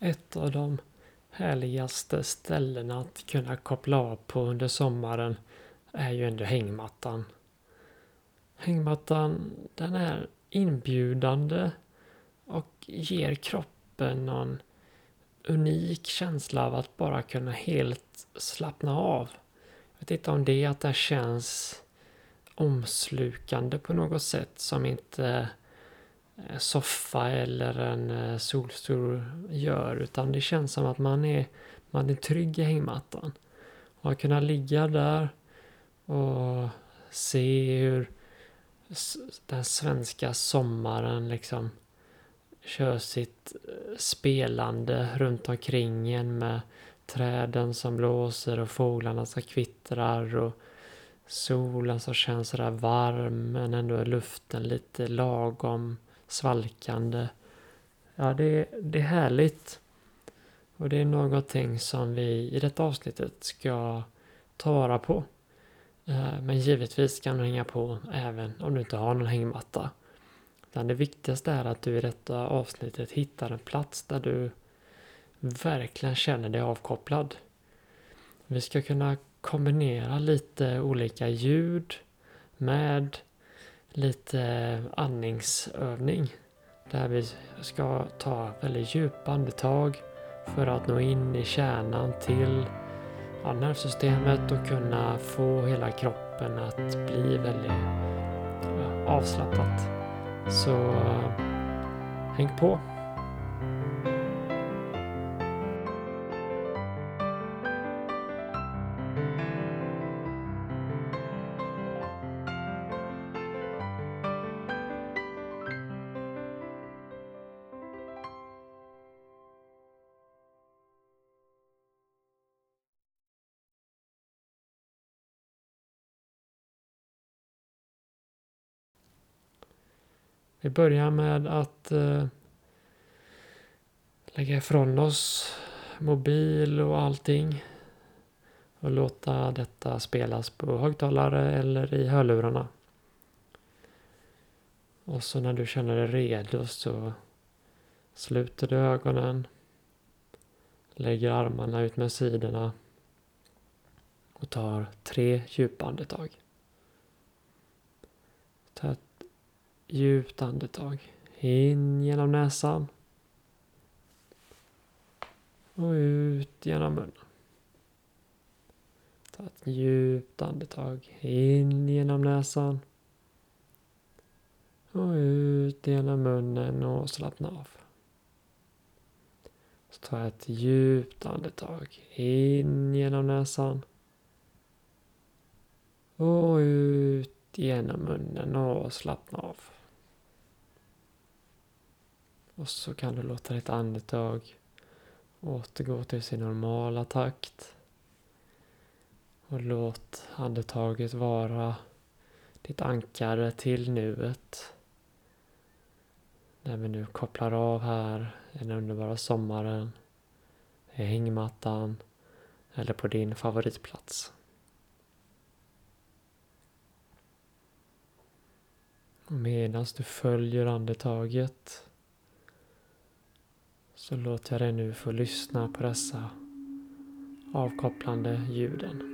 ett av de härligaste ställena att kunna koppla av på under sommaren är ju ändå hängmattan. Hängmattan den är inbjudande och ger kroppen någon unik känsla av att bara kunna helt slappna av. Jag vet inte om det är att det känns omslukande på något sätt som inte Eh, soffa eller en eh, solstol gör utan det känns som att man är, man är trygg i hängmattan. Och att kunna ligga där och se hur den svenska sommaren liksom kör sitt eh, spelande runt omkring en med träden som blåser och fåglarna som kvittrar och solen som känns sådär varm men ändå är luften lite lagom svalkande. Ja, det, det är härligt. Och det är någonting som vi i detta avsnittet ska ta vara på. Eh, men givetvis kan du hänga på även om du inte har någon hängmatta. Utan det viktigaste är att du i detta avsnittet hittar en plats där du verkligen känner dig avkopplad. Vi ska kunna kombinera lite olika ljud med lite andningsövning. Där vi ska ta väldigt djupa andetag för att nå in i kärnan till nervsystemet och kunna få hela kroppen att bli väldigt avslappnat. Så eh, häng på! Vi börjar med att eh, lägga ifrån oss mobil och allting. Och låta detta spelas på högtalare eller i hörlurarna. Och så när du känner dig redo så sluter du ögonen. Lägger armarna ut med sidorna. Och tar tre djupa andetag. Ta ett Djupt andetag. In genom näsan. Och ut genom munnen. Ta ett djupt andetag. In genom näsan. Och ut genom munnen och slappna av. Så ta ett djupt andetag. In genom näsan. Och ut genom munnen och slappna av. Och så kan du låta ditt andetag återgå till sin normala takt. Och låt andetaget vara ditt ankare till nuet. När vi nu kopplar av här i den underbara sommaren, i hängmattan eller på din favoritplats. Medan du följer andetaget så låter jag dig nu få lyssna på dessa avkopplande ljuden.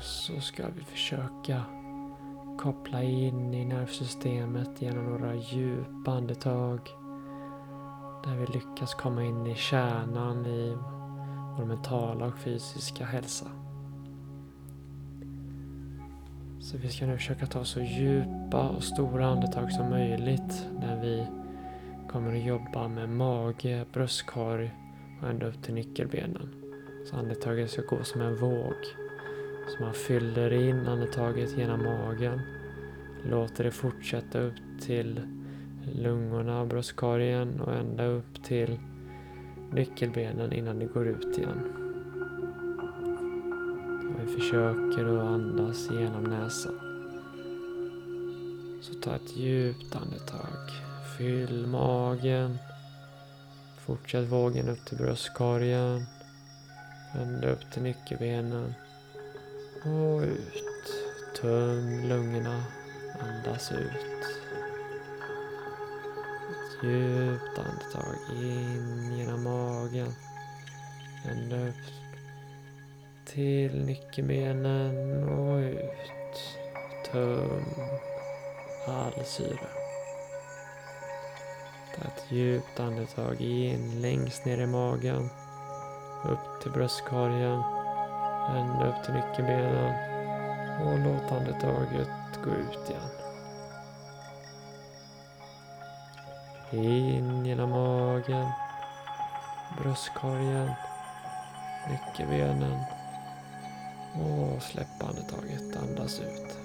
Så ska vi försöka koppla in i nervsystemet genom några djupa andetag. Där vi lyckas komma in i kärnan i vår mentala och fysiska hälsa. Så vi ska nu försöka ta så djupa och stora andetag som möjligt när vi kommer att jobba med mage, bröstkorg och ända upp till nyckelbenen. Så andetaget ska gå som en våg. Så man fyller in andetaget genom magen. Låter det fortsätta upp till lungorna och bröstkorgen och ända upp till nyckelbenen innan det går ut igen. Och vi försöker att andas genom näsan. Så ta ett djupt andetag. Fyll magen. Fortsätt vågen upp till bröstkorgen. Ända upp till nyckelbenen. Och ut. Töm lungorna. Andas ut. Ett djupt andetag in genom magen. Ända upp till nyckelbenen och ut. Töm all syre. Ta ett djupt andetag in längst ner i magen. Upp till bröstkorgen. Ända upp till nyckelbenen. Och låt andetaget gå ut igen. In genom magen. Bröstkorgen. Nyckelbenen. Och släpp andetaget. Andas ut.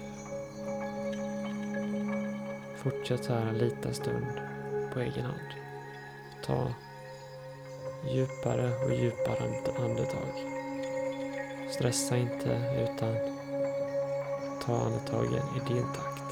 Fortsätt så här en liten stund på egen hand. Ta djupare och djupare andetag. Stressa inte utan ta andetagen i din takt.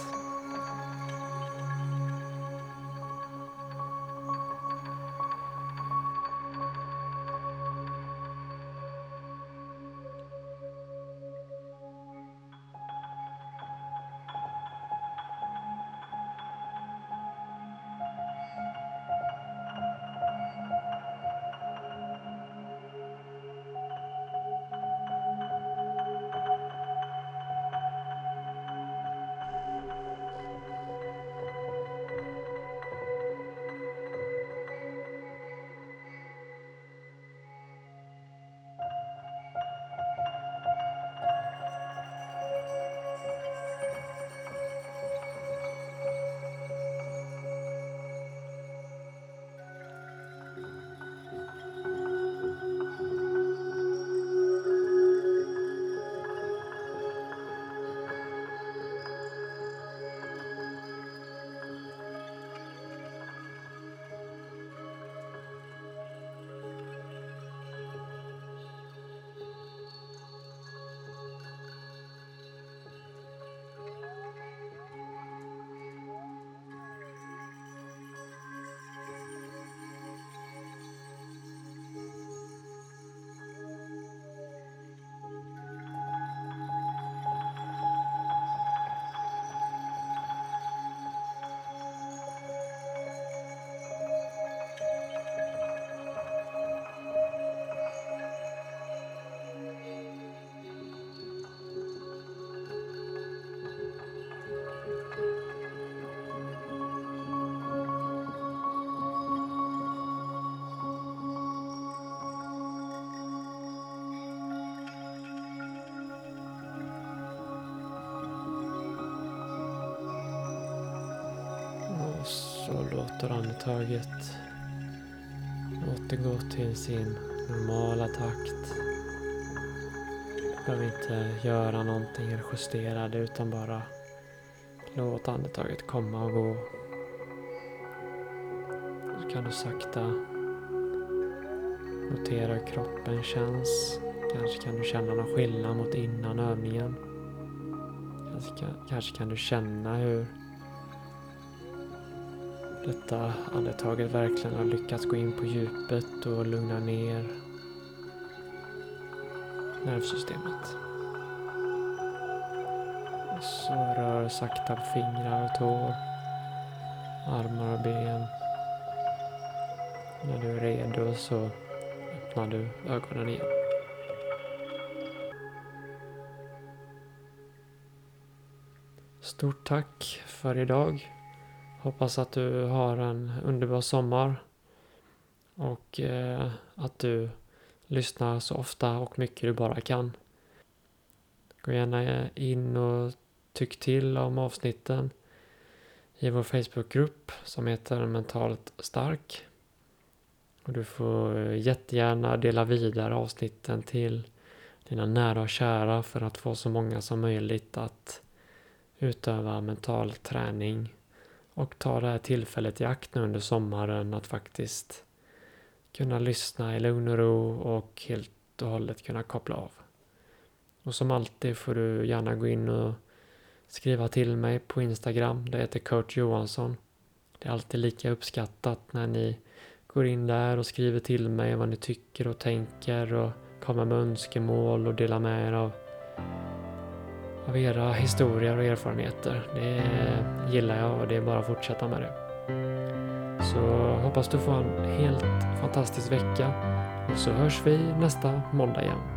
Så låter andetaget återgå till sin normala takt. Du behöver inte göra någonting eller justera det utan bara låt andetaget komma och gå. Så kan du sakta notera hur kroppen känns. Kanske kan du känna någon skillnad mot innan övningen. Kanske kan, kanske kan du känna hur detta andetaget verkligen har lyckats gå in på djupet och lugna ner nervsystemet. Så rör sakta på fingrar och tår, armar och ben. När du är redo så öppnar du ögonen igen. Stort tack för idag. Hoppas att du har en underbar sommar. Och eh, att du lyssnar så ofta och mycket du bara kan. Gå gärna eh, in och tyck till om avsnitten i vår Facebookgrupp som heter Mentalt Stark. Och du får eh, jättegärna dela vidare avsnitten till dina nära och kära för att få så många som möjligt att utöva mental träning och ta det här tillfället i akt nu under sommaren att faktiskt kunna lyssna i lugn och ro och helt och hållet kunna koppla av. Och som alltid får du gärna gå in och skriva till mig på Instagram. Det heter Kurt Johansson. Det är alltid lika uppskattat när ni går in där och skriver till mig vad ni tycker och tänker och kommer med önskemål och delar med er av, av era historier och erfarenheter. Det gillar jag och det är bara att fortsätta med det. Så hoppas du får en helt fantastisk vecka och så hörs vi nästa måndag igen.